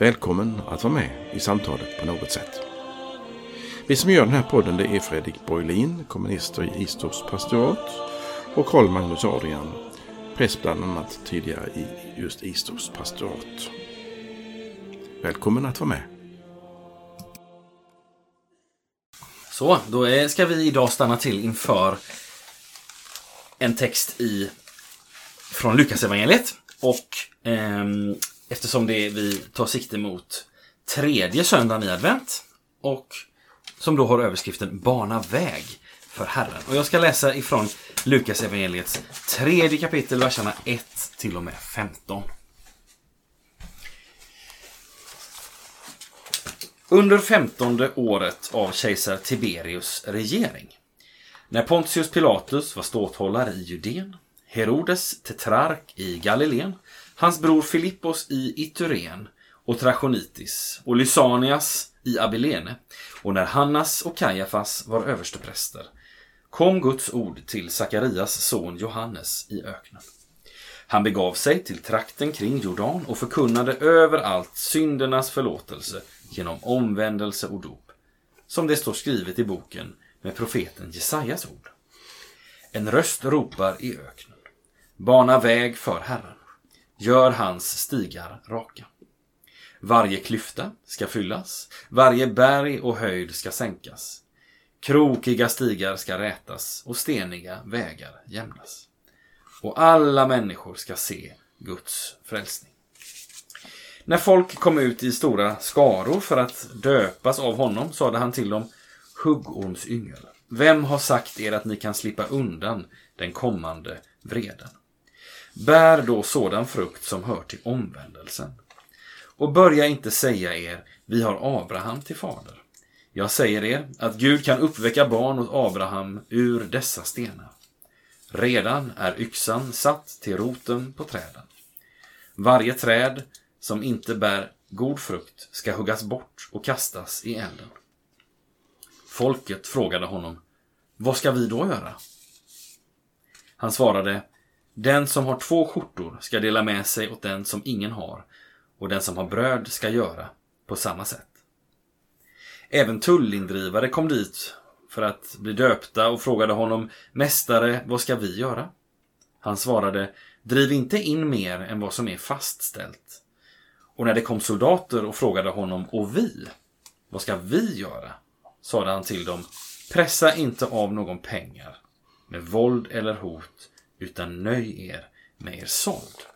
Välkommen att vara med i samtalet på något sätt. Vi som gör den här podden det är Fredrik Borglin, kommunister i Istorps pastorat och Karl Magnus Adrian, präst bland annat tidigare i just Istorps pastorat. Välkommen att vara med. Så, då ska vi idag stanna till inför en text i från Lukas evangeliet och eh, eftersom det är, vi tar sikte mot tredje söndagen i advent och som då har överskriften Bana väg för Herren. Och jag ska läsa ifrån Lukas evangeliets tredje kapitel, verserna 1 till och med 15. Under femtonde året av kejsar Tiberius regering. När Pontius Pilatus var ståthållare i Judeen, Herodes tetrark i Galileen, hans bror Filippos i Ituren och Trachonitis och Lysanias i Abilene och när Hannas och Kajafas var överstepräster kom Guds ord till Sakarias son Johannes i öknen. Han begav sig till trakten kring Jordan och förkunnade överallt syndernas förlåtelse genom omvändelse och dop, som det står skrivet i boken med profeten Jesajas ord. En röst ropar i öknen. Bana väg för Herren. Gör hans stigar raka. Varje klyfta ska fyllas, varje berg och höjd ska sänkas. Krokiga stigar ska rätas och steniga vägar jämnas. Och alla människor ska se Guds frälsning. När folk kom ut i stora skaror för att döpas av honom sade han till dem Huggormsyngel. Vem har sagt er att ni kan slippa undan den kommande vreden? Bär då sådan frukt som hör till omvändelsen. Och börja inte säga er, vi har Abraham till fader. Jag säger er att Gud kan uppväcka barn åt Abraham ur dessa stenar. Redan är yxan satt till roten på träden. Varje träd som inte bär god frukt ska huggas bort och kastas i elden. Folket frågade honom, vad ska vi då göra? Han svarade, den som har två skjortor ska dela med sig åt den som ingen har och den som har bröd ska göra på samma sätt. Även tullindrivare kom dit för att bli döpta och frågade honom Mästare, vad ska vi göra? Han svarade Driv inte in mer än vad som är fastställt. Och när det kom soldater och frågade honom Och vi? Vad ska vi göra? sade han till dem Pressa inte av någon pengar med våld eller hot utan nöj er med er såld.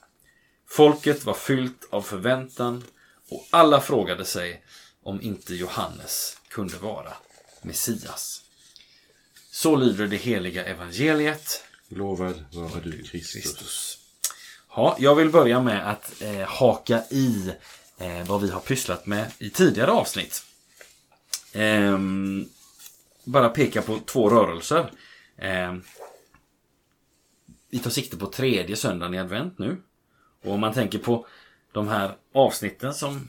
Folket var fyllt av förväntan och alla frågade sig om inte Johannes kunde vara Messias. Så lyder det heliga evangeliet. Lovad vare du Kristus. Kristus. Ja, jag vill börja med att eh, haka i eh, vad vi har pysslat med i tidigare avsnitt. Ehm, bara peka på två rörelser. Vi tar sikte på tredje söndagen i advent nu. Och om man tänker på de här avsnitten som,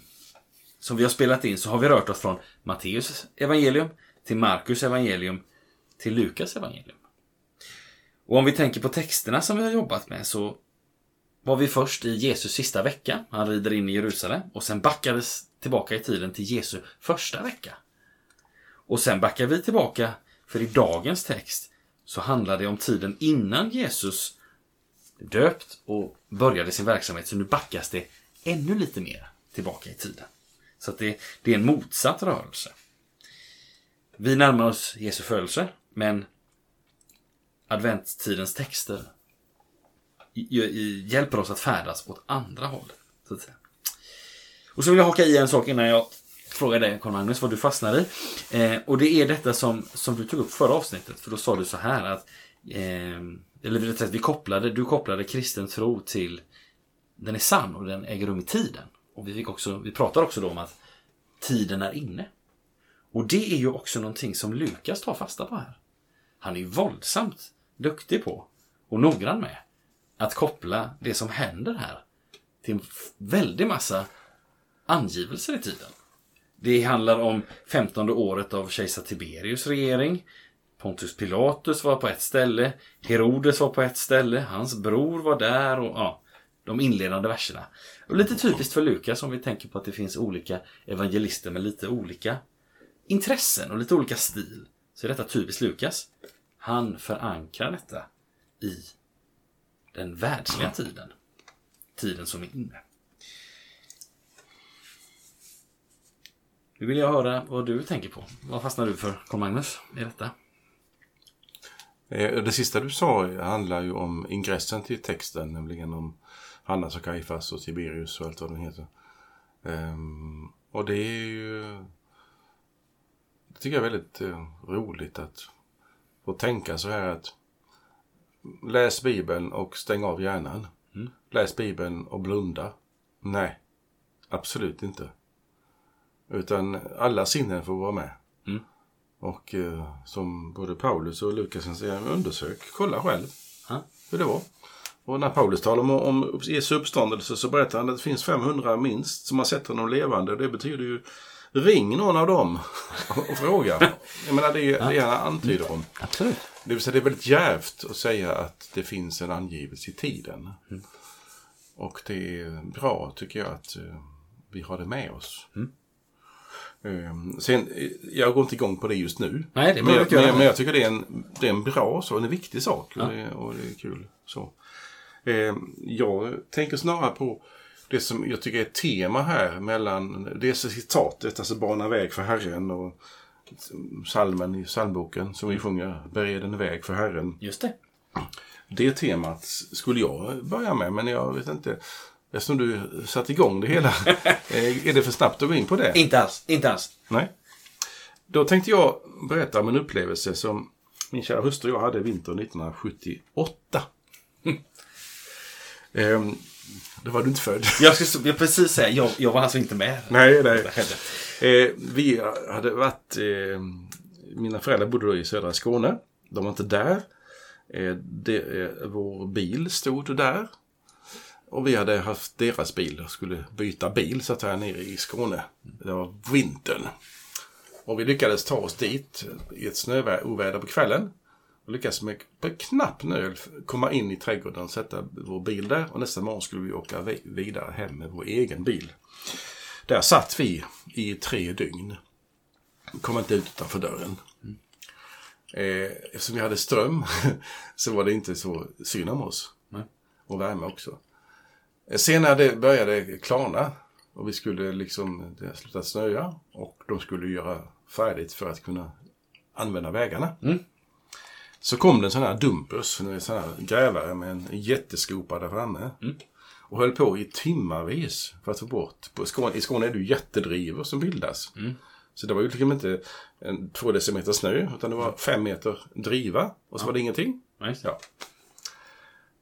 som vi har spelat in så har vi rört oss från Matteus evangelium till Markus evangelium till Lukas evangelium. Och om vi tänker på texterna som vi har jobbat med så var vi först i Jesus sista vecka. Han rider in i Jerusalem och sen backades tillbaka i tiden till Jesu första vecka. Och sen backar vi tillbaka för i dagens text så handlar det om tiden innan Jesus döpt och började sin verksamhet. Så nu backas det ännu lite mer tillbaka i tiden. Så att det, det är en motsatt rörelse. Vi närmar oss Jesu födelse, men adventstidens texter hjälper oss att färdas åt andra hållet. Så att säga. Och så vill jag haka i en sak innan jag fråga dig Carl Magnus vad du fastnar i. Eh, och det är detta som, som du tog upp förra avsnittet. För då sa du så här att eh, eller rättare sagt, vi kopplade, du kopplade kristen tro till den är sann och den äger rum i tiden. Och vi, fick också, vi pratar också då om att tiden är inne. Och det är ju också någonting som Lukas tar fasta på här. Han är ju våldsamt duktig på och noggrann med att koppla det som händer här till en väldig massa angivelser i tiden. Det handlar om 15 året av kejsar Tiberius regering. Pontus Pilatus var på ett ställe. Herodes var på ett ställe. Hans bror var där och ja, de inledande verserna. Och lite typiskt för Lukas om vi tänker på att det finns olika evangelister med lite olika intressen och lite olika stil. Så är detta typiskt Lukas. Han förankrar detta i den världsliga tiden. Tiden som är inne. Nu vill jag höra vad du tänker på. Vad fastnar du för, Carl Magnus, i detta? Eh, det sista du sa handlar ju om ingressen till texten, nämligen om Hannas och Kaifas och Tiberius och allt vad de heter. Um, och det är ju... Det tycker jag är väldigt uh, roligt att få tänka så här att läs Bibeln och stäng av hjärnan. Mm. Läs Bibeln och blunda. Nej, absolut inte. Utan alla sinnen får vara med. Mm. Och eh, som både Paulus och Lukas säger, undersök, kolla själv ha? hur det var. Och när Paulus talar om, om Jesu uppståndelse så berättar han att det finns 500 minst som har sett honom levande. Det betyder ju ring någon av dem och fråga. Jag menar det är ja. det han antyder om. Absolut. Det vill säga det är väldigt djärvt att säga att det finns en angivelse i tiden. Mm. Och det är bra tycker jag att uh, vi har det med oss. Mm. Um, sen, jag går inte igång på det just nu. Nej, det men, jag, men, men jag tycker det är en, det är en bra så, en viktig sak. Ja. Och, det, och, det, är kul. Så. Um, jag tänker snarare på det som jag tycker är tema här mellan det citatet, alltså bana väg för Herren och salmen i psalmboken som vi sjunger, bered en väg för Herren. Just det. Det temat skulle jag börja med, men jag vet inte. Eftersom du satte igång det hela. Eh, är det för snabbt att gå in på det? Inte alls. Inte alls. Nej. Då tänkte jag berätta om en upplevelse som min kära hustru och jag hade vintern 1978. ehm, då var du inte född. Jag skulle precis säga, jag, jag var alltså inte med. Nej, nej. Eh, vi hade varit... Eh, mina föräldrar bodde då i södra Skåne. De var inte där. Eh, det, eh, vår bil stod där. Och vi hade haft deras bil och skulle byta bil så att säga nere i Skåne. Det var vintern. Och vi lyckades ta oss dit i ett snöoväder på kvällen. Och lyckades med på knapp nöd komma in i trädgården och sätta vår bil där. Och nästa morgon skulle vi åka vidare hem med vår egen bil. Där satt vi i tre dygn. Kom inte ut utanför dörren. Eh, eftersom vi hade ström så var det inte så synd om oss. Och värme också. Sen när det började klarna och vi skulle liksom, det slutat snöa och de skulle göra färdigt för att kunna använda vägarna. Mm. Så kom det en sån här dumpers, en sån här grävare med en jätteskopa där framme. Mm. Och höll på i timmarvis för att få bort. På Skåne, I Skåne är det ju jättedrivor som bildas. Mm. Så det var ju liksom inte en två decimeter snö, utan det var fem meter driva. Och så ja. var det ingenting. Nice. Ja.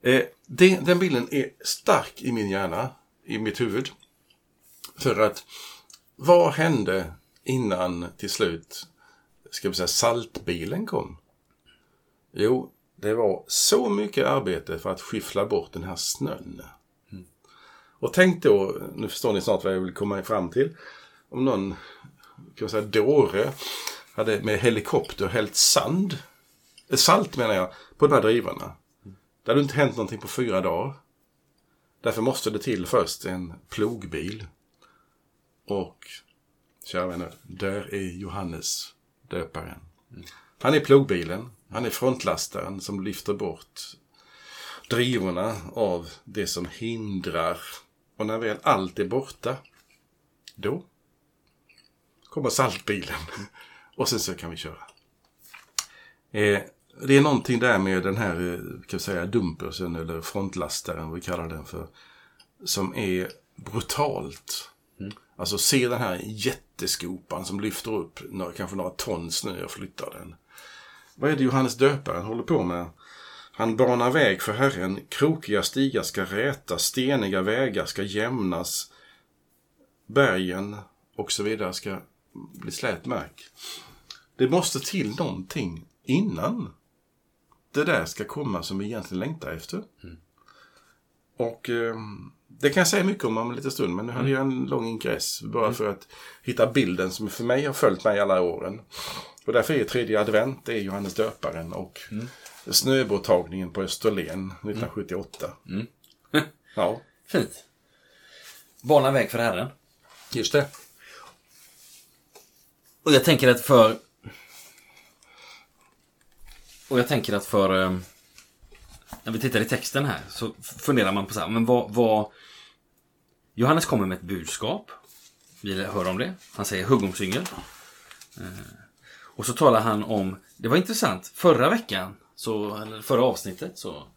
Eh, det, den bilden är stark i min hjärna, i mitt huvud. För att vad hände innan till slut, ska vi säga saltbilen kom? Jo, det var så mycket arbete för att skyffla bort den här snön. Mm. Och tänk då, nu förstår ni snart vad jag vill komma fram till. Om någon, kan säga dåre, hade med helikopter hällt sand, eh, salt menar jag, på de här drivarna. Det hade inte hänt någonting på fyra dagar. Därför måste det till först en plogbil. Och, kära vänner, där är Johannes döparen. Han är plogbilen. Han är frontlastaren som lyfter bort drivorna av det som hindrar. Och när väl allt är borta, då kommer saltbilen. Och sen så kan vi köra. Eh, det är någonting där med den här eh, kan säga, dumpersen eller frontlastaren, vad vi kallar den för, som är brutalt. Mm. Alltså se den här jätteskopan som lyfter upp några, kanske några ton snö och flyttar den. Vad är det Johannes döparen håller på med? Han banar väg för Herren, krokiga stigar ska rätas, steniga vägar ska jämnas, bergen och så vidare ska bli slät mark. Det måste till någonting innan det där ska komma som vi egentligen längtar efter. Och eh, det kan jag säga mycket om om en liten stund, men nu hade jag en lång ingress bara för att hitta bilden som för mig har följt mig alla åren. Och därför är tredje advent, det är Johannes döparen och snöbåtagningen på Österlen 1978. ja, Fint. Bana väg för Herren. just det. Och jag tänker att för... Och jag tänker att för... eh, När vi tittar i texten här så funderar man på så här, men vad... vad Johannes kommer med ett budskap. Vi hör om det. Han säger huggormsyngel. Eh, Och så talar han om... Det var intressant. Förra veckan, så, eller förra avsnittet, så,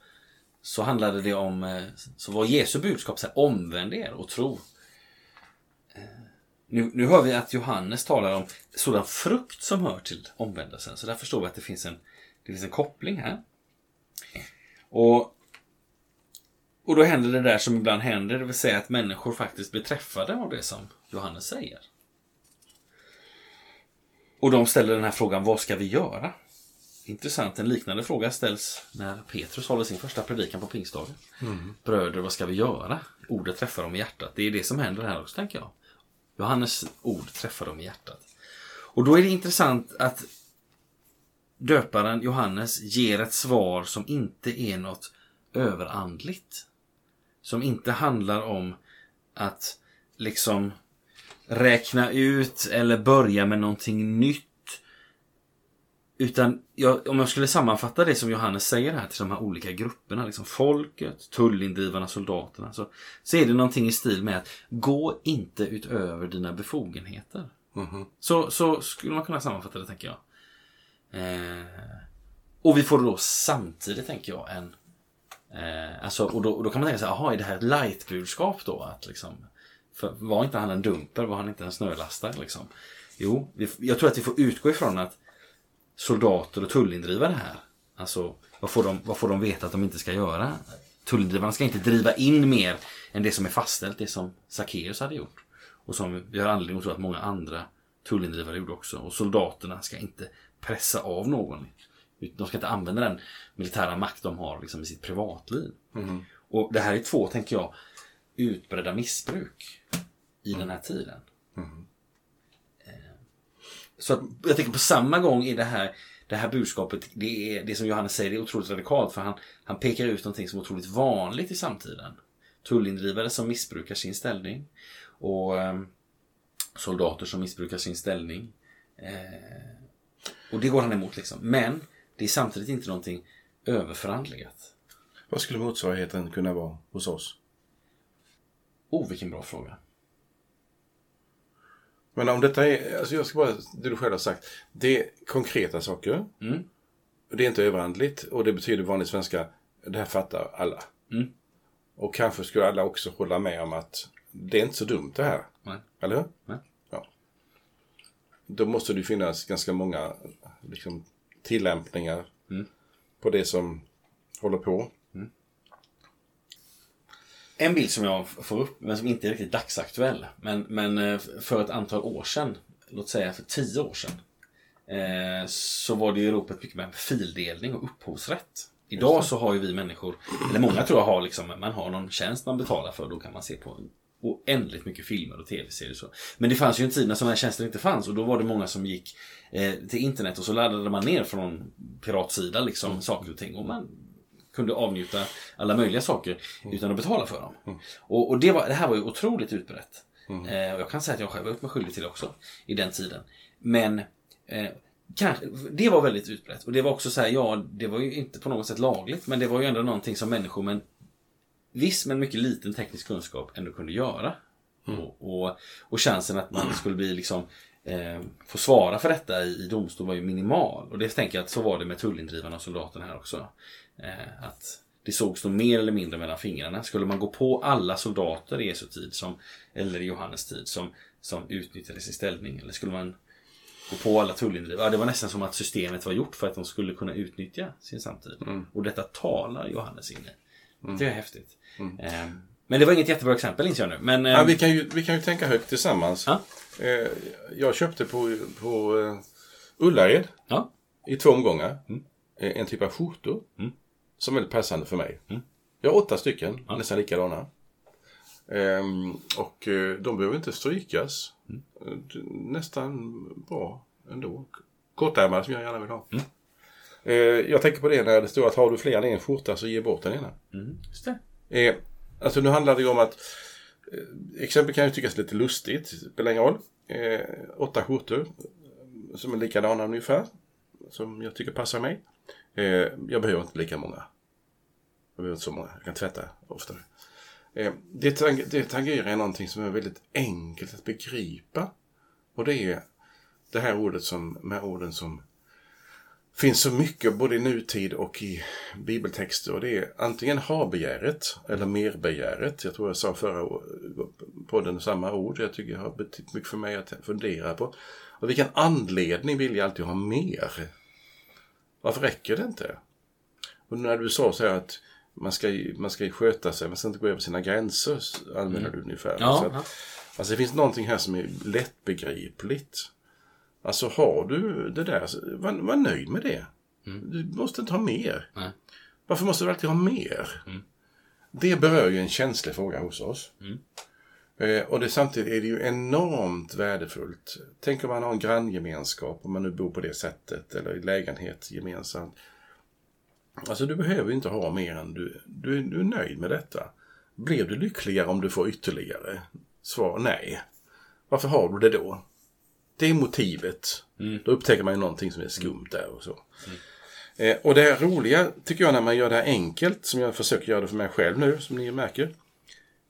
så handlade det om... Eh, så var Jesu budskap så här, omvänd er och tro. Eh, nu, nu hör vi att Johannes talar om sådan frukt som hör till omvändelsen. Så där förstår vi att det finns en, det finns en koppling här. Och, och då händer det där som ibland händer, det vill säga att människor faktiskt blir träffade av det som Johannes säger. Och de ställer den här frågan, vad ska vi göra? Intressant, en liknande fråga ställs när Petrus håller sin första predikan på pingstdagen. Bröder, vad ska vi göra? Ordet träffar dem i hjärtat. Det är det som händer här också, tänker jag. Johannes ord träffar dem i hjärtat. Och då är det intressant att döparen Johannes ger ett svar som inte är något överandligt. Som inte handlar om att liksom räkna ut eller börja med någonting nytt. Utan jag, om jag skulle sammanfatta det som Johannes säger här till de här olika grupperna, liksom folket, tullindrivarna, soldaterna. Så, så är det någonting i stil med att gå inte utöver dina befogenheter. Så, så skulle man kunna sammanfatta det tänker jag. Eh, och vi får då samtidigt tänker jag en eh, alltså, och, då, och då kan man tänka sig, jaha är det här ett light-budskap då? Att liksom, för, var inte han en dumper? Var han inte en snölastare? Liksom? Jo, vi, jag tror att vi får utgå ifrån att soldater och tullindrivare här, alltså vad får, de, vad får de veta att de inte ska göra? Tullindrivarna ska inte driva in mer än det som är fastställt, det som Sackeus hade gjort. Och som vi har anledning att tro att många andra tullindrivare gjorde också. Och soldaterna ska inte pressa av någon. De ska inte använda den militära makt de har liksom, i sitt privatliv. Och det här är två, tänker jag, utbredda missbruk i den här tiden. Eh, Så att, jag tänker på samma gång i det här, det här budskapet, det, är, det som Johannes säger, det är otroligt radikalt för han, han pekar ut någonting som är otroligt vanligt i samtiden. Tullindrivare som missbrukar sin ställning och eh, soldater som missbrukar sin ställning. Eh, och det går han emot liksom. Men det är samtidigt inte någonting överförhandligat. Vad skulle motsvarigheten kunna vara hos oss? Oh, vilken bra fråga. Men om detta är, alltså jag ska bara, det du själv har sagt. Det är konkreta saker. Mm. Det är inte överandligt och det betyder vanlig svenska, det här fattar alla. Mm. Och kanske skulle alla också hålla med om att det är inte så dumt det här. Nej. Eller hur? Nej. Då måste det finnas ganska många liksom, tillämpningar Mm. på det som håller på. En bild som jag får upp, men som inte är riktigt dagsaktuell. Men, men eh, för ett antal år sedan, låt säga för tio år sedan, eh, så var det ju ropet mycket med fildelning och upphovsrätt. Idag så har ju vi människor, eller många tror jag har liksom, man har någon tjänst man betalar för, då kan man se på oändligt mycket filmer och tv-serier. och Så. Men det fanns ju en tid när sådana här tjänster inte fanns och då var det många som gick eh, till internet och så laddade man ner från piratsida liksom saker och ting. Och man kunde avnjuta alla möjliga saker utan att betala för dem. Och, och det, var, det här var ju otroligt utbrett. Eh, och jag kan säga att jag själv var upp mig skyldig till det också i den tiden. Men eh, kanske, det var väldigt utbrett. Och det var också så här, ja, det var ju inte på något sätt lagligt, men det var ju ändå någonting som människor med en viss men mycket liten teknisk kunskap ändå kunde göra. Och, och, och chansen att man skulle bli liksom eh, få svara för detta i, i domstol var ju minimal. Och det tänker jag att så var det med tullindrivarna och soldaterna här också. Eh, att det sågs nog mer eller mindre mellan fingrarna. Skulle man gå på alla soldater i Jesu tid, som, eller i Johannes tid, som, som utnyttjade sin ställning? Eller skulle man gå på alla tullindrivare? Ja, det var nästan som att systemet var gjort för att de skulle kunna utnyttja sin samtid. Och detta talar Johannes in i. Det är häftigt. Eh, men det var inget jättebra exempel inser jag nu. Men, eh, Ja, vi, kan ju, vi kan ju tänka högt tillsammans. Ja. Eh, jag köpte på, på eh, Ullared Ja. i två omgångar. Eh, En typ av skjortor. Som är passande för mig. Jag har åtta stycken, nästan likadana. Ehm, och de behöver inte strykas. D- Nästan bra ändå. Kortärmade som jag gärna vill ha. Eh, jag tänker på det när det står att har du fler än en skjorta så ge bort den ena. Mm, just det. Eh, alltså nu handlar det ju om att eh, exempel kan ju tyckas lite lustigt, spelar ingen roll. Eh, åtta skjortor som är likadana ungefär. Som jag tycker passar mig. Eh, jag behöver inte lika många. Jag behöver inte så många, jag kan tvätta oftare. Eh, det, tang det tangerar någonting som är väldigt enkelt att begripa. Och det är det här ordet som, med orden som finns så mycket både i nutid och i bibeltexter. Och det är antingen ha-begäret eller merbegäret. Jag tror jag sa förra podden samma ord. Jag tycker det har betytt mycket för mig att fundera på. Och vilken anledning vill jag alltid ha mer? Varför räcker det inte? Och när du sa så här att man ska, man ska sköta sig, man ska inte gå över sina gränser, använder du ungefär. Ja, så att, ja. Alltså det finns någonting här som är lättbegripligt. Alltså har du det där, så var, var nöjd med det. Du måste inte ha mer. Nej. Varför måste du alltid ha mer? Det berör ju en känslig fråga hos oss. Eh, och det, samtidigt är det ju enormt värdefullt. Tänk om man har en granngemenskap, om man nu bor på det sättet, eller i lägenhet gemensamt. Alltså du behöver inte ha mer än du, du, du är nöjd med detta. Blir du lyckligare om du får ytterligare? Svar nej. Varför har du det då? Det är motivet. Då upptäcker man ju någonting som är skumt där och så. Eh, och det roliga tycker jag när man gör det här enkelt, som jag försöker göra det för mig själv nu, som ni märker.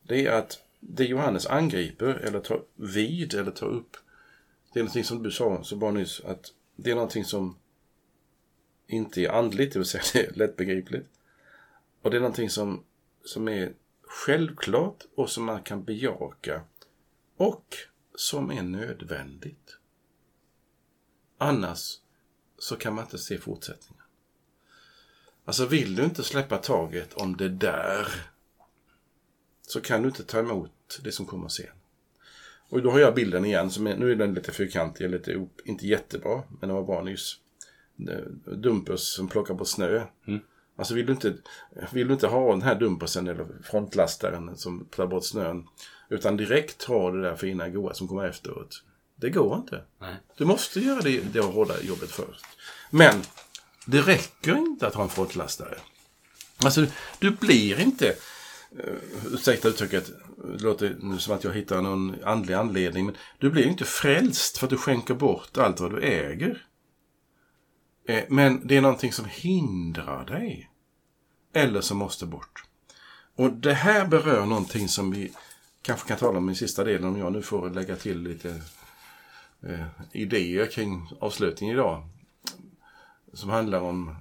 Det är att det Johannes angriper eller tar vid eller tar upp. Det är någonting som du sa så bara nyss, att det är någonting som inte är andligt, det vill säga det är lättbegripligt. Och det är någonting som, som är självklart och som man kan bejaka. Och som är nödvändigt. Annars så kan man inte se fortsättningen. Alltså vill du inte släppa taget om det där så kan du inte ta emot det som kommer sen. Och då har jag bilden igen, som är, nu är den lite fyrkantig, lite inte jättebra, men den var bra nyss. Dumpers som plockar bort snö. Alltså vill du, inte, vill du inte ha den här dumpersen eller frontlastaren som tar bort snön, utan direkt ha det där fina goa som kommer efteråt. Det går inte. Nej. Du måste göra det, det hårda jobbet först. Men det räcker inte att ha en frontlastare. Alltså, du, du blir inte, uh, ursäkta uttrycket, det låter nu som att jag hittar någon andlig anledning, men du blir inte frälst för att du skänker bort allt vad du äger. Eh, men det är någonting som hindrar dig. Eller som måste bort. Och det här berör någonting som vi kanske kan tala om i sista delen om jag nu får lägga till lite eh, idéer kring avslutningen idag. Som handlar om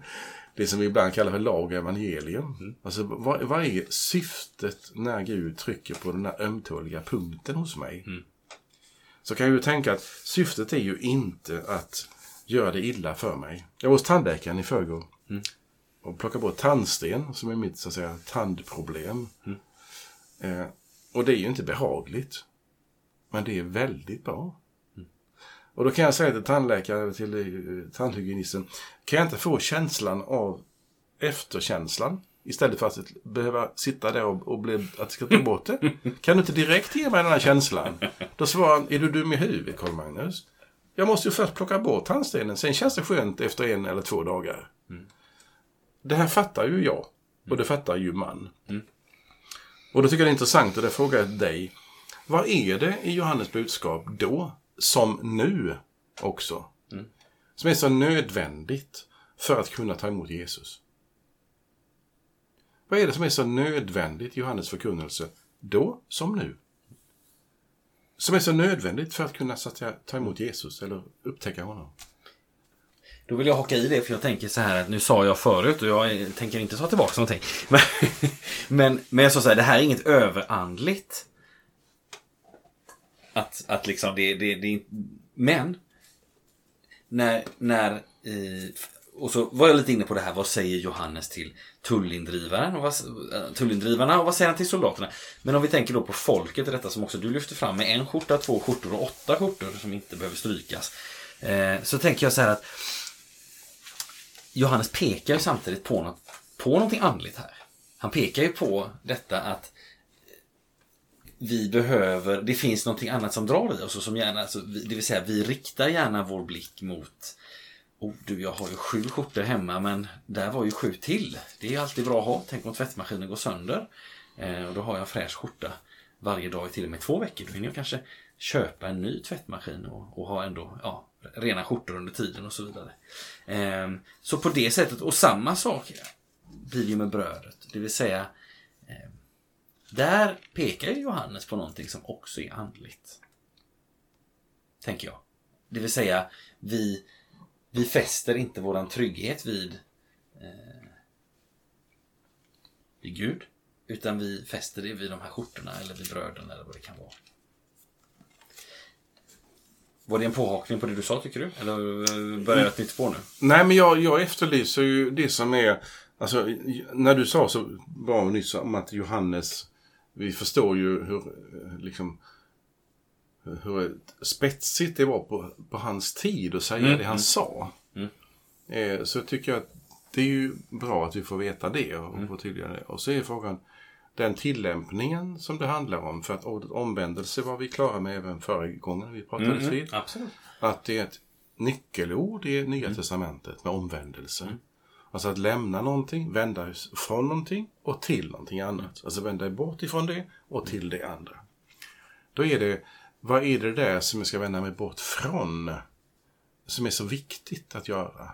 det som vi ibland kallar för lag och evangelium. Alltså vad, vad är syftet när Gud trycker på den här ömtåliga punkten hos mig? Så kan jag ju tänka att syftet är ju inte att göra det illa för mig. Jag var hos tandläkaren i förrgår och plockade bort tandsten som är mitt så att säga tandproblem. Eh, och det är ju inte behagligt. Men det är väldigt bra. Och då kan jag säga till tandläkaren till eh, tandhygienisten, kan jag inte få känslan av efterkänslan? Istället för att behöva sitta där och, och bli, att ska ta bort det. Kan du inte direkt ge mig den här känslan? Då svarar han, är du dum i huvudet Carl Magnus? Jag måste ju först plocka bort tandstenen, sen känns det skönt efter en eller två dagar. Det här fattar ju jag. Och det fattar ju man. Och då tycker jag det är intressant och det frågar jag dig. Vad är det i Johannes budskap då, som nu också, som är så nödvändigt för att kunna ta emot Jesus? Vad är det som är så nödvändigt i Johannes förkunnelse då som nu? Som är så nödvändigt för att kunna så att säga, ta emot Jesus eller upptäcka honom? Då vill jag haka i det för jag tänker så här att nu sa jag förut och jag tänker inte ta tillbaka någonting. Men, men, men jag sa så här, det här är inget överandligt. Att, att liksom det, det, det är inte- Men. När, när eh, och så var jag lite inne på det här, vad säger Johannes till tullindrivaren och vad, eh, tullindrivarna och vad säger han till soldaterna? Men om vi tänker då på folket, detta som också du lyfter fram med en skjorta, två skjortor och åtta skjortor som inte behöver strykas. Eh, så tänker jag så här att Johannes pekar ju samtidigt på, något, på någonting andligt här. Han pekar ju på detta att vi behöver, det finns någonting annat som drar i oss och som gärna, alltså, det vill säga vi riktar gärna vår blick mot Oh du, jag har ju sju skjortor hemma men där var ju sju till. Det är alltid bra att ha. Tänk om tvättmaskinen går sönder. Eh, och då har jag en fräsch skjorta varje dag i till och med två veckor. Då hinner jag kanske köpa en ny tvättmaskin och, och ha ändå ja, rena skjortor under tiden och så vidare. Eh, så på det sättet, och samma sak blir det ju med brödet. Det vill säga där pekar Johannes på någonting som också är andligt. Tänker jag. Det vill säga, vi, vi fäster inte våran trygghet vid, eh, vid Gud. Utan vi fäster det vid de här skjortorna eller vid bröden eller vad det kan vara. Var det en påhakning på det du sa tycker du? Eller eh, börjar jag ett nytt spår nu? Nej, men jag, jag efterlyser ju det som är... Alltså, när du sa så bra nyss om att Johannes... Vi förstår ju hur eh, liksom hur spetsigt det var på, på hans tid att säga mm. det han mm. sa. Mm. Eh, så tycker jag att det är ju bra att vi får veta det och mm. få tydliggöra det. Och så är frågan den tillämpningen som det handlar om. För att ordet omvändelse var vi klara med även förra gången vi pratades mm, vid. Absolut. Att det är ett nyckelord i Nya mm. Testamentet med omvändelse. Alltså att lämna någonting, vända från någonting och till någonting annat. Alltså vända bort ifrån det och till det andra. Då är det vad är det där som jag ska vända mig bort från? Som är så viktigt att göra.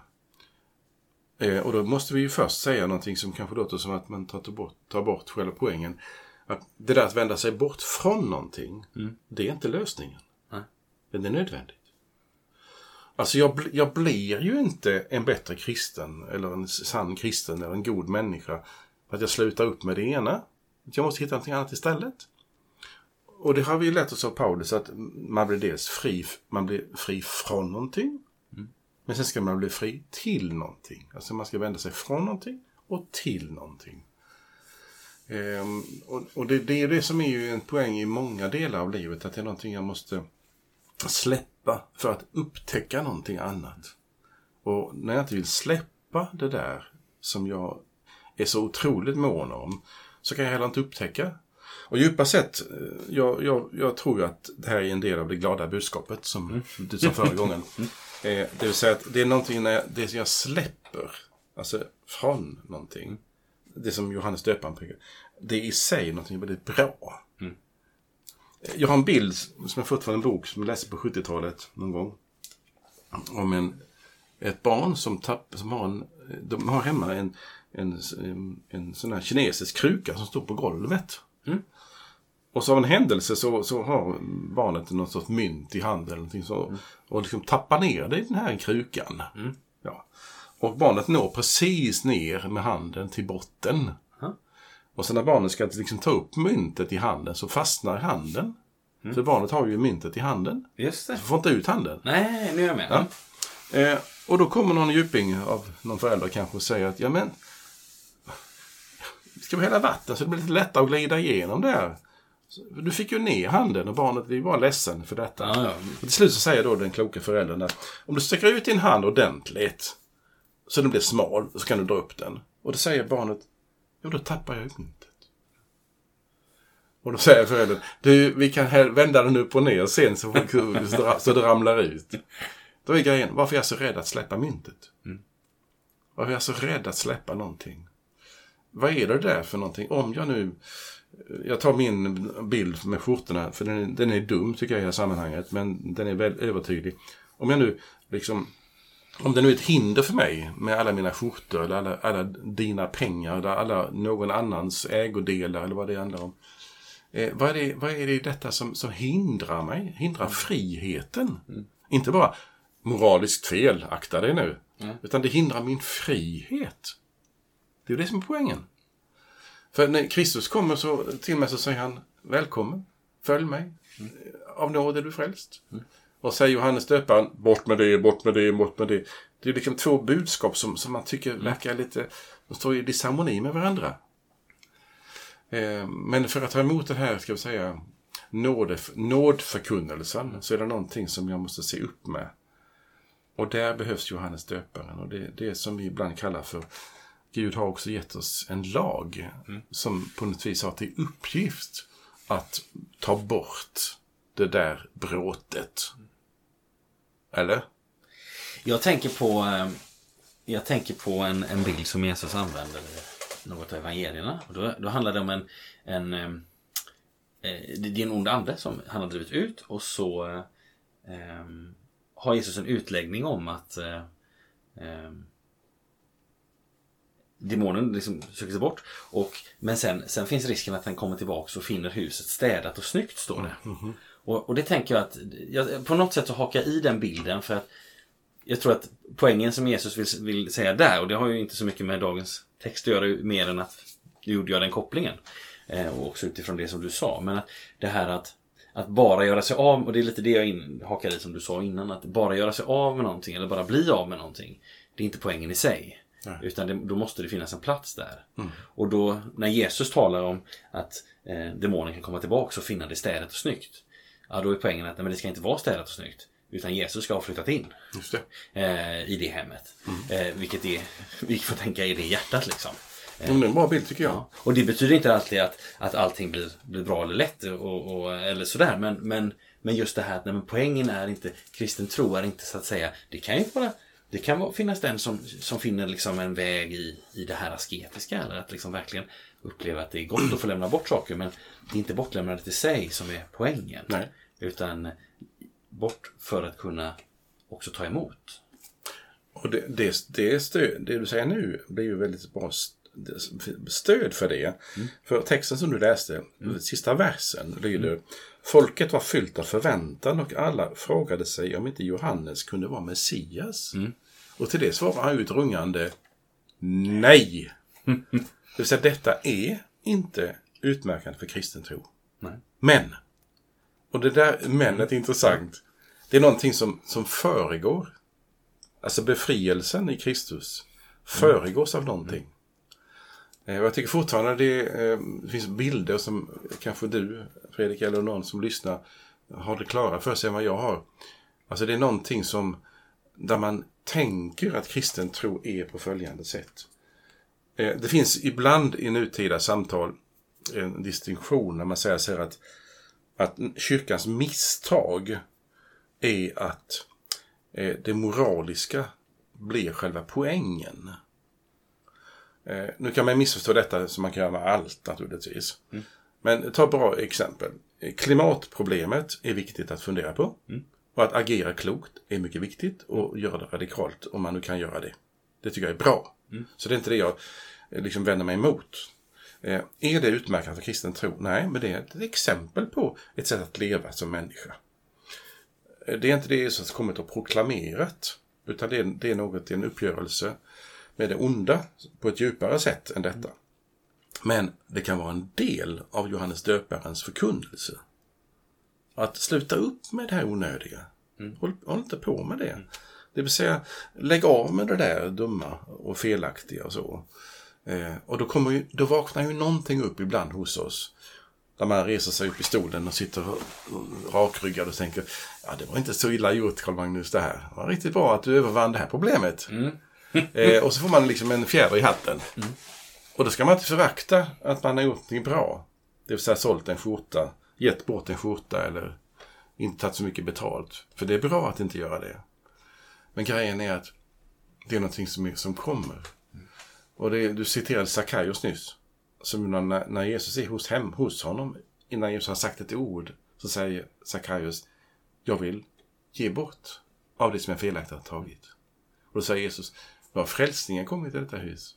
Eh, och då måste vi ju först säga någonting som kanske låter som att man tar bort, tar bort själva poängen. Att det där att vända sig bort från någonting, mm. det är inte lösningen. Nej. Men det är nödvändigt. Alltså jag, jag blir ju inte en bättre kristen eller en sann kristen eller en god människa för att jag slutar upp med det ena. Jag måste hitta någonting annat istället. Och det har vi lärt oss av Paulus att man blir dels fri, man blir fri från någonting. Mm. Men sen ska man bli fri till någonting. Alltså man ska vända sig från någonting och till någonting. Ehm, och, och det, det, är det som är ju en poäng i många delar av livet. Att det är någonting jag måste släppa för att upptäcka någonting annat. Och när jag inte vill släppa det där som jag är så otroligt mån om så kan jag heller inte upptäcka och djupast sett, eh, jag, jag, jag, tror att det här är en del av det glada budskapet som mm. du sa förra gången. Mm. Eh, det vill säga att det är någonting när jag, det jag släpper, alltså från någonting. Det som Johannes döparen pekar Det är i sig någonting väldigt bra. Mm. Jag har en bild som jag fått från en bok som jag läste på 70-talet någon gång. Om en, ett barn som, tapp, som har, en, de har hemma en, en, en, en sån här kinesisk kruka som står på golvet. Mm. Och så av en händelse så, så har barnet något sorts mynt i handen. Eller så, mm. Och liksom tappar ner det i den här krukan. Mm. Ja. Och barnet når precis ner med handen till botten. Och så när barnet ska liksom ta upp myntet i handen så fastnar handen. Mm. Så barnet har ju myntet i handen. Just det. Så får inte ut handen. Nej, nu är jag med. Ja. Eh, och då kommer någon djuping av någon förälder kanske och säger att ja men Ska vi hälla vatten så det blir lite lättare att glida igenom där? Du fick ju ner handen och barnet blir bara ledsen för detta. Ja, ja. Och till slut så säger då den kloka föräldern att om du sträcker ut din hand ordentligt så den blir smal så kan du dra upp den. Och då säger barnet, jo då tappar jag myntet. Och då säger föräldern, du vi kan vända den upp och ner sen så, så det ramlar ut. Då är grejen, varför är jag så rädd att släppa myntet? Mm. Varför är jag så rädd att släppa någonting? Vad är det där för någonting? Om jag nu jag tar min bild med skjortorna, för den är, den är dum tycker jag i det här sammanhanget, men den är väl övertydlig. Om jag nu liksom, om det nu är ett hinder för mig med alla mina skjortor eller alla, alla dina pengar eller alla någon annans ägodelar eller vad det handlar om. Eh, vad, är det, vad är det i detta som, som hindrar mig? Hindrar friheten? Mm. Inte bara moraliskt fel, akta dig nu. Mm. Utan det hindrar min frihet. Det är det som är poängen. För när Kristus kommer så, till mig så säger han Välkommen, följ mig. Mm. Av nåd är du frälst. Mm. Och säger Johannes döparen, bort med det, bort med det, bort med det. Det är liksom två budskap som, som man tycker verkar lite... De står i disharmoni med varandra. Eh, men för att ta emot den här, ska vi säga, nåd, nådförkunnelsen så är det någonting som jag måste se upp med. Och där behövs Johannes döparen och det, det som vi ibland kallar för Gud har också gett oss en lag mm. som på något vis har till uppgift att ta bort det där bråtet. Eller? Jag tänker på, eh, jag tänker på en, en bild som Jesus använder i något av evangelierna. Och då, då handlar det om en, en eh, eh, det är en ond ande som han har drivit ut och så eh, har Jesus en utläggning om att eh, eh, demonen liksom söker sig bort. Och, men sen, sen finns risken att den kommer tillbaka och finner huset städat och snyggt, står det. Mm -hmm. Och, och, det tänker jag att, jag, på något sätt så hakar jag i den bilden för att jag tror att poängen som Jesus vill, vill säga där, och det har ju inte så mycket med dagens text att göra mer än att gjorde jag den kopplingen. Eh, och också utifrån det som du sa. Men att det här att, att bara göra sig av, och det är lite det jag in, hakar i som du sa innan, att bara göra sig av med någonting eller bara bli av med någonting. Det är inte poängen i sig. Nej. Utan det, då måste det finnas en plats där. Mm. Och då när Jesus talar om att eh, demonen kan komma tillbaka och finna det städat och snyggt. Ja, då är poängen att nej, men det ska inte vara städat och snyggt. Utan Jesus ska ha flyttat in det. Eh, i det hemmet. Mm. Eh, vilket är, vi får tänka i det hjärtat liksom. Eh, det är en bra bild tycker jag. Ja. Och det betyder inte alltid att, att allting blir, blir bra eller lätt och, och, eller sådär. Men, men, men just det här att nej, poängen är inte, kristen tro är inte så att säga, det kan ju vara det kan finnas den som, som finner liksom en väg i, i det här asketiska. Eller att liksom verkligen uppleva att det är gott att få lämna bort saker. Men det är inte bortlämnandet i sig som är poängen. Nej. Utan bort för att kunna också ta emot. Och det, det, det, stöd, det du säger nu blir ju väldigt bra stöd för det. Mm. För texten som du läste, mm. sista versen, lyder mm. Folket var fyllt av förväntan och alla frågade sig om inte Johannes kunde vara Messias. Mm. Och till det svarar han ut rungande Nej! det vill säga detta är inte utmärkande för kristen tro. Nej. Men, och det där menet är intressant. Det är någonting som, som föregår. Alltså befrielsen i Kristus föregås av någonting. Mm. Jag tycker fortfarande det, eh, det finns bilder som kanske du, Fredrik, eller någon som lyssnar har det klara för sig än vad jag har. Alltså det är någonting som där man tänker att kristen tro är på följande sätt. Eh, det finns ibland i nutida samtal en distinktion när man säger så här att, att kyrkans misstag är att eh, det moraliska blir själva poängen. Eh, nu kan man missförstå detta som man kan göra med allt naturligtvis. Mm. Men ta ett bra exempel. Klimatproblemet är viktigt att fundera på. Mm. Och att agera klokt är mycket viktigt och göra det radikalt om man nu kan göra det. Det tycker jag är bra. Mm. Så det är inte det jag eh, liksom vänder mig emot. Eh, är det utmärkande för kristen tro? Nej, men det är ett exempel på ett sätt att leva som människa. Eh, det är inte det Jesus har kommit och proklamerat. Utan det är, det är något, en uppgörelse med det onda på ett djupare sätt än detta. Men det kan vara en del av Johannes döparens förkunnelse. Att sluta upp med det här onödiga. Mm. Håll, håll inte på med det. Det vill säga, lägg av med det där dumma och felaktiga och så. Eh, och då, kommer ju, då vaknar ju någonting upp ibland hos oss. Där man reser sig upp i stolen och sitter rakryggad och tänker Ja, det var inte så illa gjort Karl-Magnus det här. Det var riktigt bra att du övervann det här problemet. Mm. eh, och så får man liksom en fjäder i hatten. Mm. Och då ska man inte förakta att man har gjort någonting bra. Det vill säga sålt en skjorta, gett bort en skjorta eller inte tagit så mycket betalt. För det är bra att inte göra det. Men grejen är att det är någonting som, är, som kommer. Och det, du citerade Sackaios nyss. Som när, när Jesus är hos, hem, hos honom, innan Jesus har sagt ett ord, så säger Sackaios Jag vill ge bort av det som jag felaktigt har tagit. Och då säger Jesus Nu har frälsningen kommit till detta hus.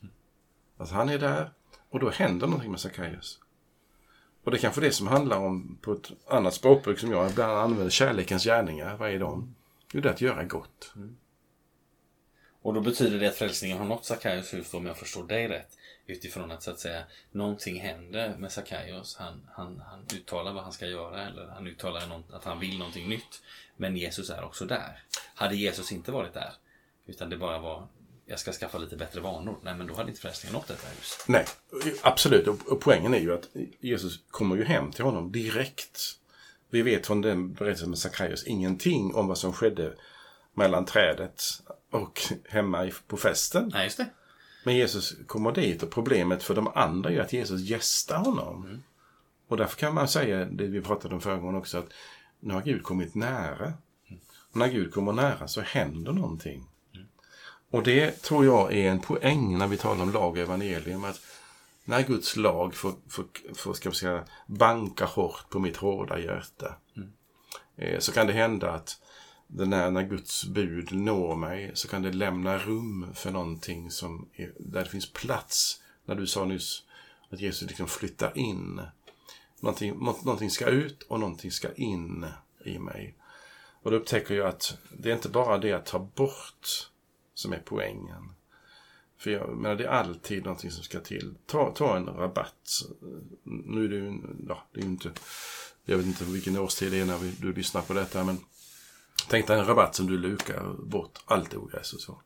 Alltså han är där och då händer någonting med Sackaios. Och det är kanske det som handlar om, på ett annat språkbruk som jag ibland använder, kärlekens gärningar. Vad är de? Jo, det är att göra gott. Mm. Och då betyder det att frälsningen har nått Sackaios hus om jag förstår dig rätt. Utifrån att så att säga någonting händer med Sackaios. Han, han, han uttalar vad han ska göra eller han uttalar något, att han vill någonting nytt. Men Jesus är också där. Hade Jesus inte varit där, Utan det bara var, jag ska skaffa lite bättre vanor. Nej, men då hade inte frälsningen nått detta hus. Nej, absolut. Och, och poängen är ju att Jesus kommer ju hem till honom direkt. Vi vet från den berättelsen med Sackaios ingenting om vad som skedde mellan trädet och hemma på festen. Nej, just det. Men Jesus kommer dit och problemet för de andra är att Jesus gästar honom. Och därför kan man säga, det vi pratade om förra gången också, att nu har Gud kommit nära. Och när Gud kommer nära så händer någonting. Och det tror jag är en poäng när vi talar om lag och evangelium. Att när Guds lag får, får, får ska säga, banka hårt på mitt hårda hjärta. Eh, så kan det hända att den när Guds bud når mig så kan det lämna rum för någonting som är, där det finns plats. När du sa nyss att Jesus liksom flyttar in. Någonting, någonting ska ut och någonting ska in i mig. Och då upptäcker jag att det är inte bara det att ta bort som är poängen. För jag menar, det är alltid någonting som ska till. Ta, ta en rabatt. Nu är det ju, ja, det är ju inte, jag vet inte vilken årstid det är när vi, du lyssnar på detta, men tänk dig en rabatt som du lukar bort allt ogräs och så.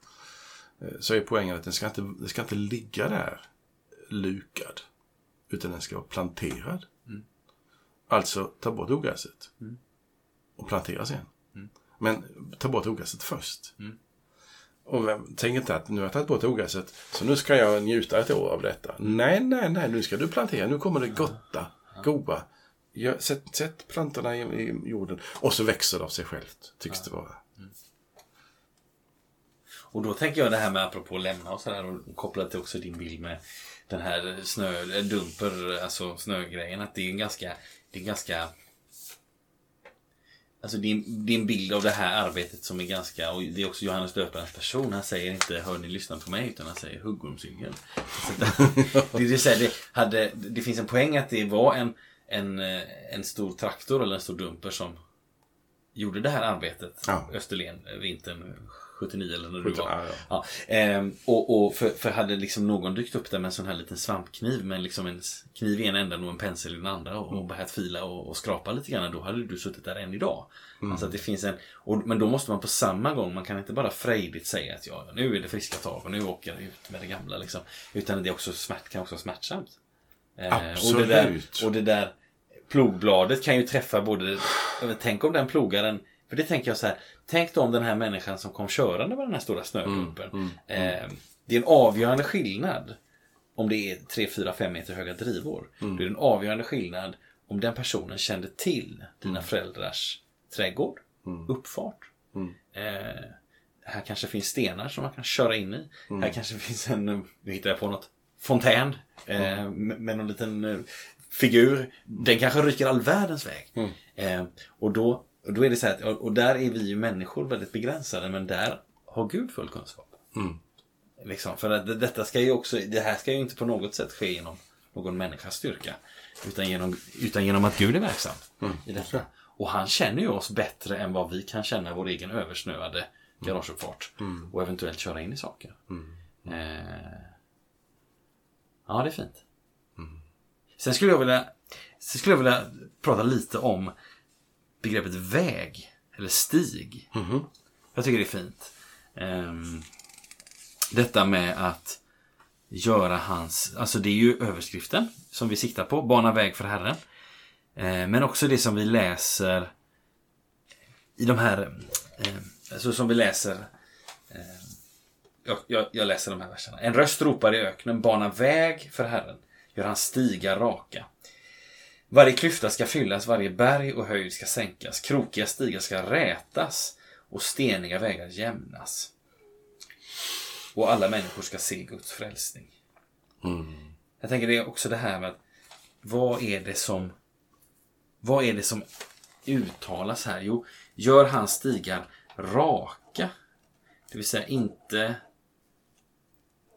Eh, Så är poängen att den ska inte, den ska inte ligga där lukad, utan den ska vara planterad. Alltså, ta bort ogräset och plantera sen. Men ta bort ogräset först. Och vem- tänk inte att nu har jag tagit bort ogräset, så nu ska jag njuta ett år av detta. Nej, nej, nej, nu ska du plantera. Nu kommer det gotta, goda. Gör- Sätt, sätt plantorna i, i jorden och så växer det av sig självt, tycks det vara. Och då tänker jag det här med apropå lämna och sådär och kopplat till också din bild med den här snö, dumper, alltså snögrejen. Att det är en ganska, det är en ganska Alltså din, din bild av det här arbetet som är ganska, och det är också Johannes döparens person. Han säger inte hör ni lyssna på mig utan han säger huggormsyngel. Det, det, det, det, hade, det finns en poäng att det var en, en, eh, en stor traktor eller en stor dumper som gjorde det här arbetet. Ja. Österlen, eh, vintern 79 eller när du 79, var. ja, Ja, ehm, och, och för, för hade liksom någon dykt upp där med en sån här liten svampkniv med liksom en kniv i ena änden och en pensel i den andra och, och börjat fila och, och skrapa lite grann. Då hade du suttit där än idag. Alltså att det finns en, och, men då måste man på samma gång, man kan inte bara frejdigt säga att ja, nu är det friska tag och nu åker jag ut med det gamla. Liksom. Utan det är också smärt, kan också vara smärtsamt. Eh, Och det, där, Absolut. och det där plogbladet kan ju träffa både... Tänk om den plogaren... För det tänker jag så här. Tänk då om den här människan som kom körande med den här stora snöklumpen. Eh, det är en avgörande skillnad om det är 3, 4, 5 meter höga drivor. Det är en avgörande skillnad om den personen kände till dina föräldrars trädgård, uppfart. Eh, här kanske finns stenar som man kan köra in i. Här kanske finns en, nu hittar jag på något, fontän eh, med, någon liten eh, figur. Den kanske ryker all världens väg. Eh, och, då, och då är det så här, att- och, och där är vi ju människor väldigt begränsade, men där har Gud full kunskap. Liksom, för att det- detta ska ju också, det här ska ju inte på något sätt ske genom någon människas styrka. Utan genom, utan genom att Gud är verksam i detta. Och han känner ju oss bättre än vad vi kan känna vår egen översnöade garageuppfart. Och eventuellt köra in i saker. Eh, ja, det är fint. Sen skulle jag vilja Sen skulle jag vilja prata lite om begreppet väg. Eller stig. Jag tycker det är fint. Ehm, detta med att göra hans, alltså det är ju överskriften som vi siktar på, bana väg för Herren. Eh, men också det som vi läser i de här, eh, alltså som vi läser eh, jag, jag, jag läser de här verserna. En röst ropar i öknen, bana väg för Herren, gör hans stigar raka. Varje klyfta ska fyllas, varje berg och höjd ska sänkas, krokiga stigar ska rätas och steniga vägar jämnas. Och alla människor ska se Guds frälsning. Jag tänker det är också det här med att vad är det som vad är det som uttalas här? Jo, gör hans stigar raka. Det vill säga inte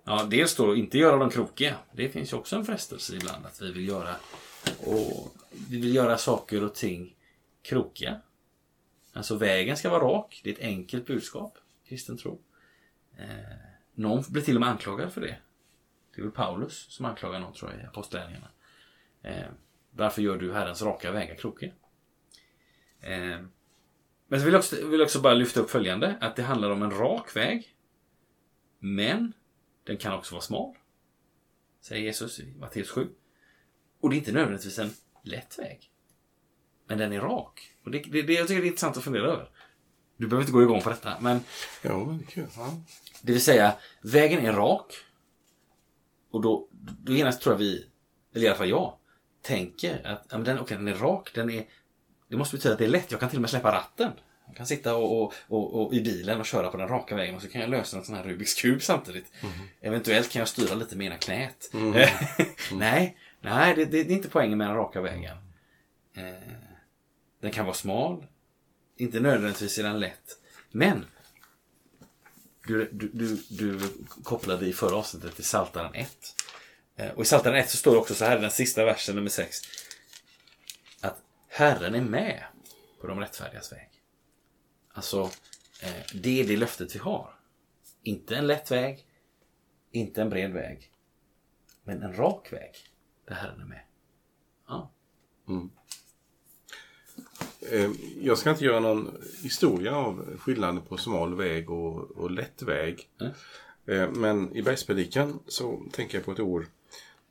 Ja, dels då inte göra dem krokiga. Det finns ju också en frestelse ibland att vi vill göra och vi vill göra saker och ting krokiga. Alltså vägen ska vara rak. Det är ett enkelt budskap. Kristen tro. Eh, någon blir till och med anklagad för det. Det är väl Paulus som anklagar någon tror jag i Apostlagärningarna. Eh, varför gör du Herrens raka vägar krokiga? Eh, men så vill jag också, vill också bara lyfta upp följande. Att det handlar om en rak väg. Men den kan också vara smal. Säger Jesus i Matteus 7. Och det är inte nödvändigtvis en lätt väg. Men den är rak. Och det, det, det jag tycker det är intressant att fundera över. Du behöver inte gå igång på detta, men Ja, men det är kul. Ja. det vill säga, vägen är rak. Och då, då genast tror jag vi, eller i alla fall jag, tänker att ja, men den, okay, den är rak. Den är, det måste betyda att det är lätt. Jag kan till och med släppa ratten. Jag kan sitta och, och, och, och i bilen och köra på den raka vägen och så kan jag lösa en sån här Rubiks kub samtidigt. Eventuellt kan jag styra lite med ena knät. nej, nej det, det, det är inte poängen med den raka vägen. Eh, den kan vara smal. Inte nödvändigtvis är den lätt. Men du, du, du, du kopplade i förra avsnittet till Saltaren 1. Eh, Och i Saltaren 1 så står det också så här, den sista versen, nummer 6. Att Herren är med på de rättfärdigas väg. Alltså, eh, det är det löftet vi har. Inte en lätt väg, inte en bred väg. Men en rak väg där Herren är med. Ja. Eh, Jag ska inte göra någon historia av skillnaden på smal väg och, och lätt väg. Mm. Eh, Men i Bergspredikan så tänker jag på ett ord.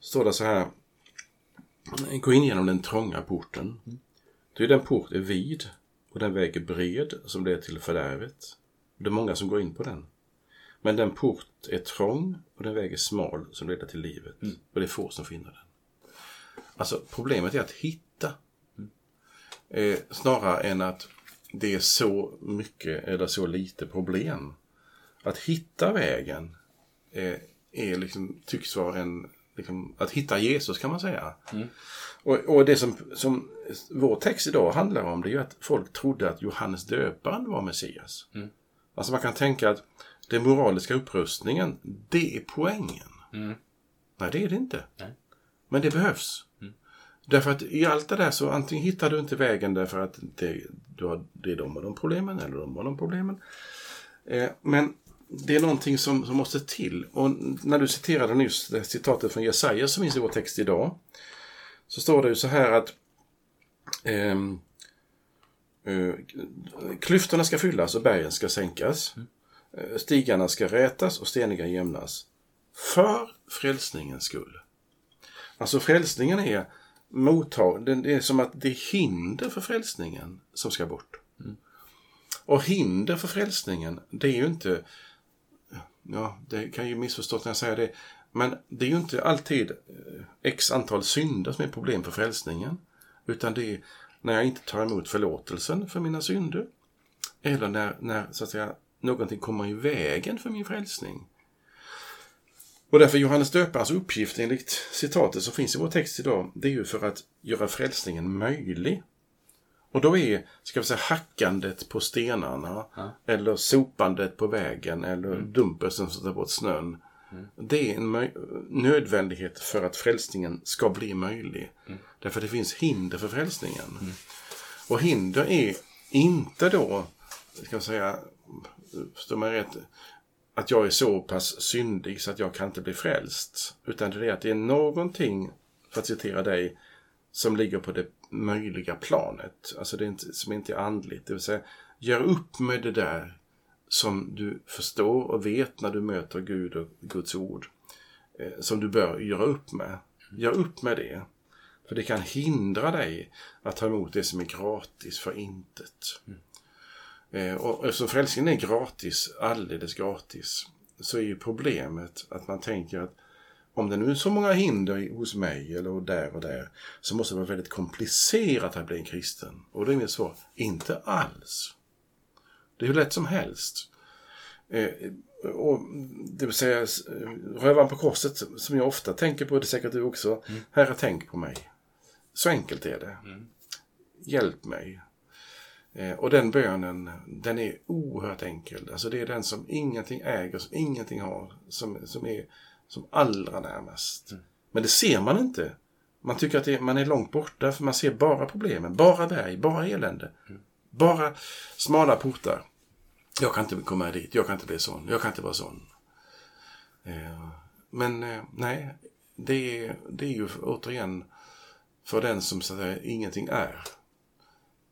Står det så här. Gå in genom den trånga porten. Ty den port är vid och den väg är bred som leder till fördärvet. Det är många som går in på den. Men den port är trång och den väg är smal som leder till livet. Och det är få som finner den. Alltså problemet är att hitta Eh, snarare än att det är så mycket eller så lite problem. Att hitta vägen eh, är liksom, tycks vara en... Liksom, att hitta Jesus kan man säga. Och, och det som, som vår text idag handlar om det är ju att folk trodde att Johannes döparen var Messias. Alltså man kan tänka att den moraliska upprustningen, det är poängen. Nej, det är det inte. Nej. Men det behövs. Därför att i allt det där så antingen hittar du inte vägen därför att det, du har, det är de och de problemen eller de och de problemen. Eh, men det är någonting som, som måste till. Och när du citerade nyss det citatet från Jesaja som finns i vår text idag. Så står det ju så här att eh, eh, klyftorna ska fyllas och bergen ska sänkas. Eh, Stigarna ska rätas och steniga jämnas. För frälsningens skull. Alltså frälsningen är mottag, det är som att det är hinder för frälsningen som ska bort. Och hinder för frälsningen, det är ju inte, ja, det kan ju missförstås när jag säger det, men det är ju inte alltid eh, x antal synder som är problem för frälsningen. Utan det är när jag inte tar emot förlåtelsen för mina synder. Eller när, när så att säga, någonting kommer i vägen för min frälsning. Och därför Johannes döparens uppgift enligt citatet som finns i vår text idag, det är ju för att göra frälsningen möjlig. Och då är, ska vi säga, hackandet på stenarna, eller sopandet på vägen, eller dumpersen som tar bort snön. Det är en nödvändighet för att frälsningen ska bli möjlig. Därför det finns hinder för frälsningen. Och hinder är inte då, ska jag säga, förstår man rätt, att jag är så pass syndig så att jag kan inte bli frälst. Utan det är att det är någonting, för att citera dig, som ligger på det möjliga planet. Alltså det är inte, som inte är andligt. Det vill säga, gör upp med det där som du förstår och vet när du möter Gud och Guds ord. Eh, som du bör göra upp med. Gör upp med det. För det kan hindra dig att ta emot det som är gratis för intet. Eh, och eftersom frälsningen är gratis, alldeles gratis, så är ju problemet att man tänker att om det nu är så många hinder hos mig eller där och där så måste det vara väldigt komplicerat att bli en kristen. Och då är mitt svar, inte alls. Det är hur lätt som helst. Eh, och det vill säga, eh, rövaren på korset som jag ofta tänker på, det är säkert du också. Herre, tänk på mig. Så enkelt är det. Hjälp mig. Eh, och den bönen, den är oerhört enkel. Alltså det är den som ingenting äger, som ingenting har, som, som är som allra närmast. Men det ser man inte. Man tycker att det, man är långt borta för man ser bara problemen, bara berg, bara elände. Bara smala portar. Jag kan inte komma dit, jag kan inte bli sån, jag kan inte vara sån. Eh, men eh, nej, det är, det är ju återigen för den som så att säga, ingenting är.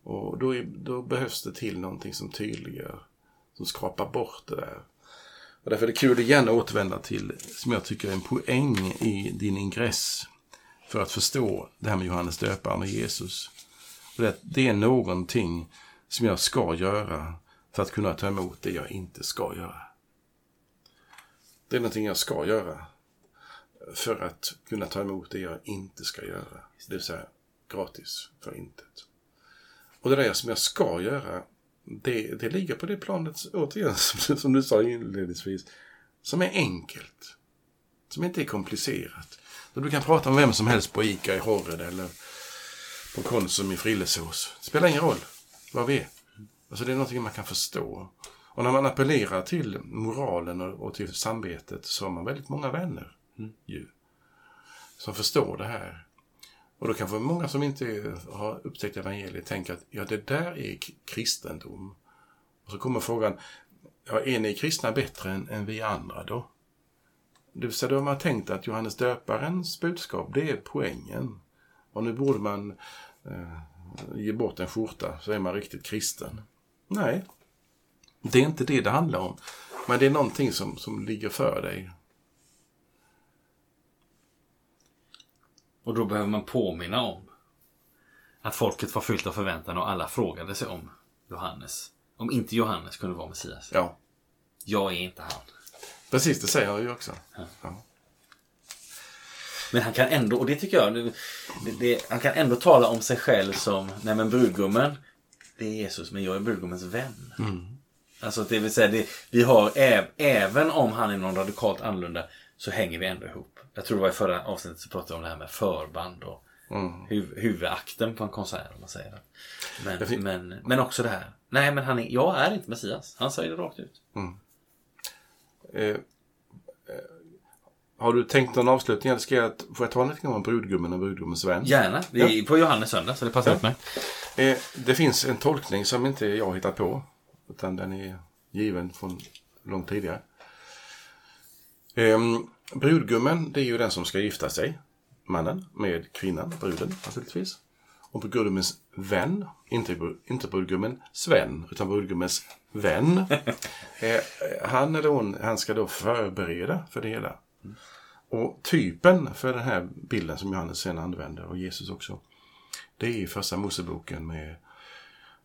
Och då, är, då behövs det till någonting som tydliggör, som skrapar bort det där. Och därför är det kul att gärna återvända till, som jag tycker är en poäng i din ingress för att förstå det här med Johannes döparen och Jesus. Och det, det är någonting som jag ska göra för att kunna ta emot det jag inte ska göra. Det är någonting jag ska göra för att kunna ta emot det jag inte ska göra. Det vill säga gratis för intet. Och det där som jag ska göra, det, det ligger på det planet, återigen, som, som du sa inledningsvis, som är enkelt. Som inte är komplicerat. Så du kan prata med vem som helst på ICA i Horred eller på Konsum i Frillesås. Det spelar ingen roll vad vi är. Alltså det är någonting man kan förstå. Och när man appellerar till moralen och, till samvetet så har man väldigt många vänner. Mm. Ju, som förstår det här. Och då kanske många som inte har upptäckt evangeliet tänker att ja, det där är kristendom. Och så kommer frågan, ja, är ni kristna bättre än, än vi andra då? Det vill säga, då har man tänkt att Johannes döparens budskap, det är poängen. Och nu borde man eh, ge bort en skjorta så är man riktigt kristen. Nej, det är inte det det handlar om. Men det är någonting som, som ligger för dig. Och då behöver man påminna om att folket var fyllt av förväntan och alla frågade sig om Johannes. Om inte Johannes kunde vara Messias. Ja. Jag är inte han. Precis, det säger han ju också. Ja. Ja. Men han kan ändå, och det tycker jag, det, det, han kan ändå tala om sig själv som, nej men brudgummen, det är Jesus, men jag är brudgummens vän. Mm. Alltså det vill säga, det, vi har, äv, även om han är någon radikalt annorlunda, så hänger vi ändå ihop. Jag tror det var i förra avsnittet så pratade vi om det här med förband och mm. huv, huvudakten på en konsert. Om man säger det. Men, men, men också det här. Nej, men han är, jag är inte Messias. Han säger det rakt ut. Mm. Eh, har du tänkt någon avslutning? Eller ska jag, får jag ta lite om brudgummen och brudgummens vän? Gärna. Det är ja. på Johannes söndag så det passar ja. mig. Eh, det finns en tolkning som inte jag hittat på. Utan den är given från långt tidigare. Eh, brudgummen, det är ju den som ska gifta sig. Mannen med kvinnan, bruden naturligtvis. Och brudgummens vän, inte, inte brudgummen Sven, utan brudgummens vän. eh, han eller hon, han ska då förbereda för det hela. Och typen för den här bilden som Johannes sen använder, och Jesus också, det är i första Moseboken med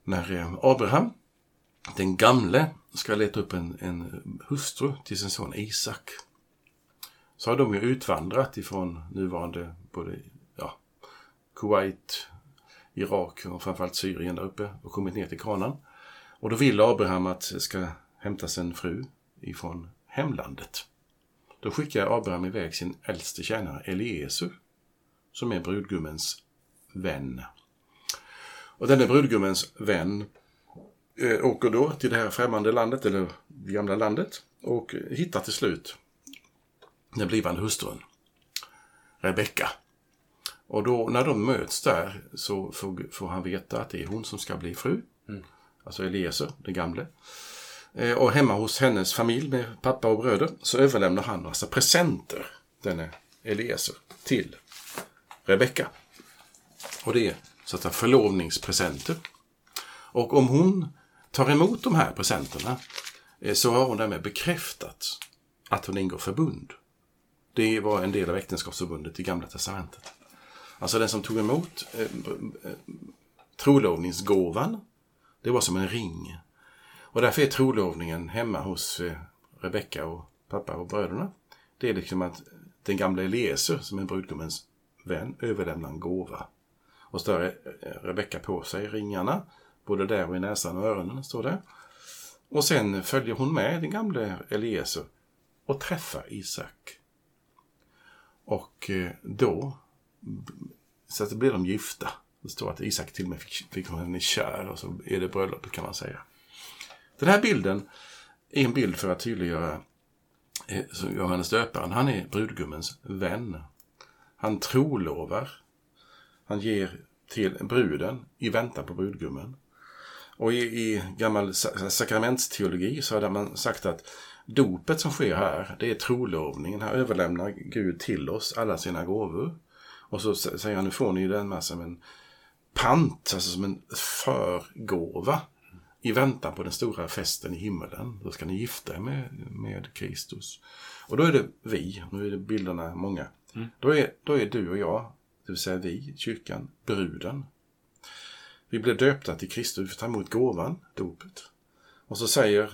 när eh, Abraham, den gamle, ska leta upp en, en hustru till sin son Isak. Så har de ju utvandrat ifrån nuvarande både ja, Kuwait, Irak och framförallt Syrien där uppe och kommit ner till Kanan. Och då vill Abraham att det ska hämtas en fru ifrån hemlandet. Då skickar Abraham iväg sin äldste tjänare Eliezer, som är brudgummens vän. Och denne brudgummens vän äh, åker då till det här främmande landet, eller det gamla landet, och hittar till slut den blivande hustrun, Rebecka. Och då när de möts där så får, får, han veta att det är hon som ska bli fru. Mm. Alltså Eliezer, den gamle. Eh, och hemma hos hennes familj med pappa och bröder så överlämnar han massa presenter, denne Eliezer, till Rebecka. Och det är så att säga förlovningspresenter. Och om hon tar emot de här presenterna eh, så har hon därmed bekräftat att hon ingår förbund. Det var en del av äktenskapsförbundet i Gamla Testamentet. Alltså den som tog emot eh, eh trolovningsgåvan, det var som en ring. Och därför är trolovningen hemma hos eh, Rebecka och pappa och bröderna. Det är liksom att den gamla Eliezer, som är brudgummens vän, överlämnar en gåva. Och så har eh, Rebecka på sig ringarna, både där och i näsan och öronen, står det. Och sen följer hon med den gamle Eliezer och träffar Isak. Och eh, då så att blir de gifta. Det står att Isak till och med fick, fick henne kär och så är det bröllopet kan man säga. Den här bilden är en bild för att tydliggöra eh, Johannes döparen, han är brudgummens vän. Han trolovar. Han ger till bruden i väntan på brudgummen. Och i, i gammal sakramentsteologi så hade man sagt att dopet som sker här, det är trolovningen. Här överlämnar Gud till oss alla sina gåvor. Och så säger han, nu får ni den med som en pant, alltså som en förgåva i väntan på den stora festen i himmelen. Då ska ni gifta er med, med Kristus. Och då är det vi, nu är det bilderna många. Mm. Då, är, då är du och jag, det vill säga vi, kyrkan, bruden. Vi blir döpta till Kristus, vi får ta emot gåvan, dopet. Och så säger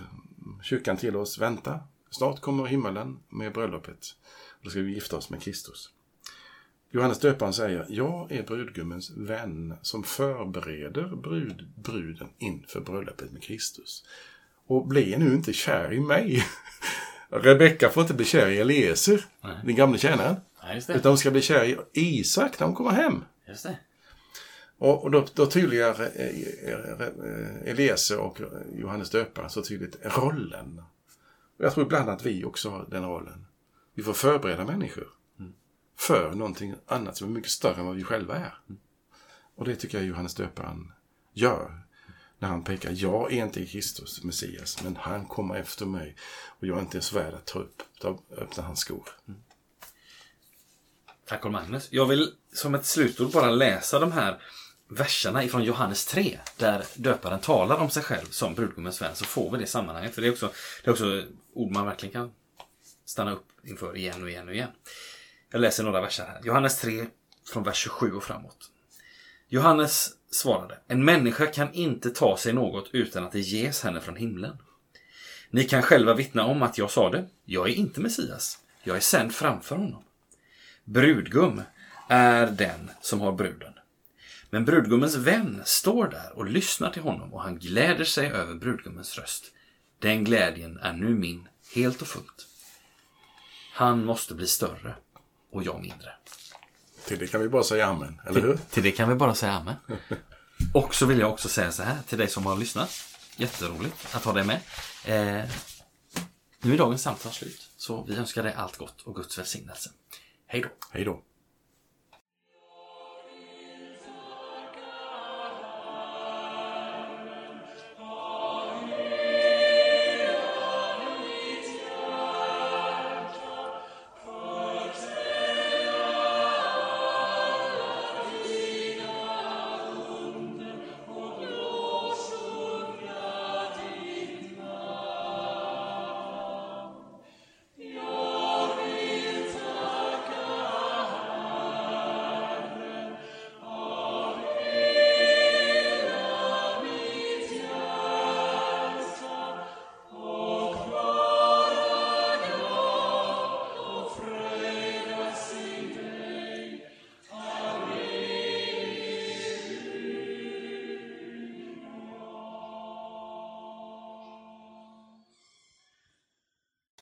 kyrkan till oss, vänta, snart kommer himmelen med bröllopet. Då ska vi gifta oss med Kristus. Johannes döparen säger, jag är brudgummens vän som förbereder brud, bruden inför bröllopet med Kristus. Och bli nu inte kär i mig. Rebecka får inte bli kär i Eliezer, den gamle tjänaren. utan hon ska bli kär i Isak när hon kommer hem. Just det. Och, och då, då tydliggör eh, Eliezer och Johannes döparen så tydligt rollen. Jag tror ibland att vi också har den rollen. Vi får förbereda människor för någonting annat som är mycket större än vad vi själva är. Och det tycker jag Johannes döparen gör. När han pekar, jag är inte Kristus, Messias, men han kommer efter mig. Och jag är inte ens värd att ta upp, ta, öppna hans skor. Mm. Tack Magnus. Jag vill som ett slutord bara läsa de här verserna ifrån Johannes 3. Där döparen talar om sig själv som brudgummens vän. Så får vi det sammanhanget. För det är också, det är också ord man verkligen kan stanna upp inför igen och igen och igen. Jag läser några verser här. Johannes 3, från vers 27 och framåt. Johannes svarade, en människa kan inte ta sig något utan att det ges henne från himlen. Ni kan själva vittna om att jag sa det. Jag är inte Messias. Jag är sänd framför honom. Brudgum är den som har bruden. Men brudgummens vän står där och lyssnar till honom och han gläder sig över brudgummens röst. Den glädjen är nu min, helt och fullt. Han måste bli större och jag mindre. Till det kan vi bara säga amen, eller hur? Till, det kan vi bara säga amen. och så vill jag också säga så här till dig som har lyssnat. Jätteroligt att ha dig med. Eh, nu är dagens samtal slut. Så vi önskar dig allt gott och Guds välsignelse. Hej då. Hej då.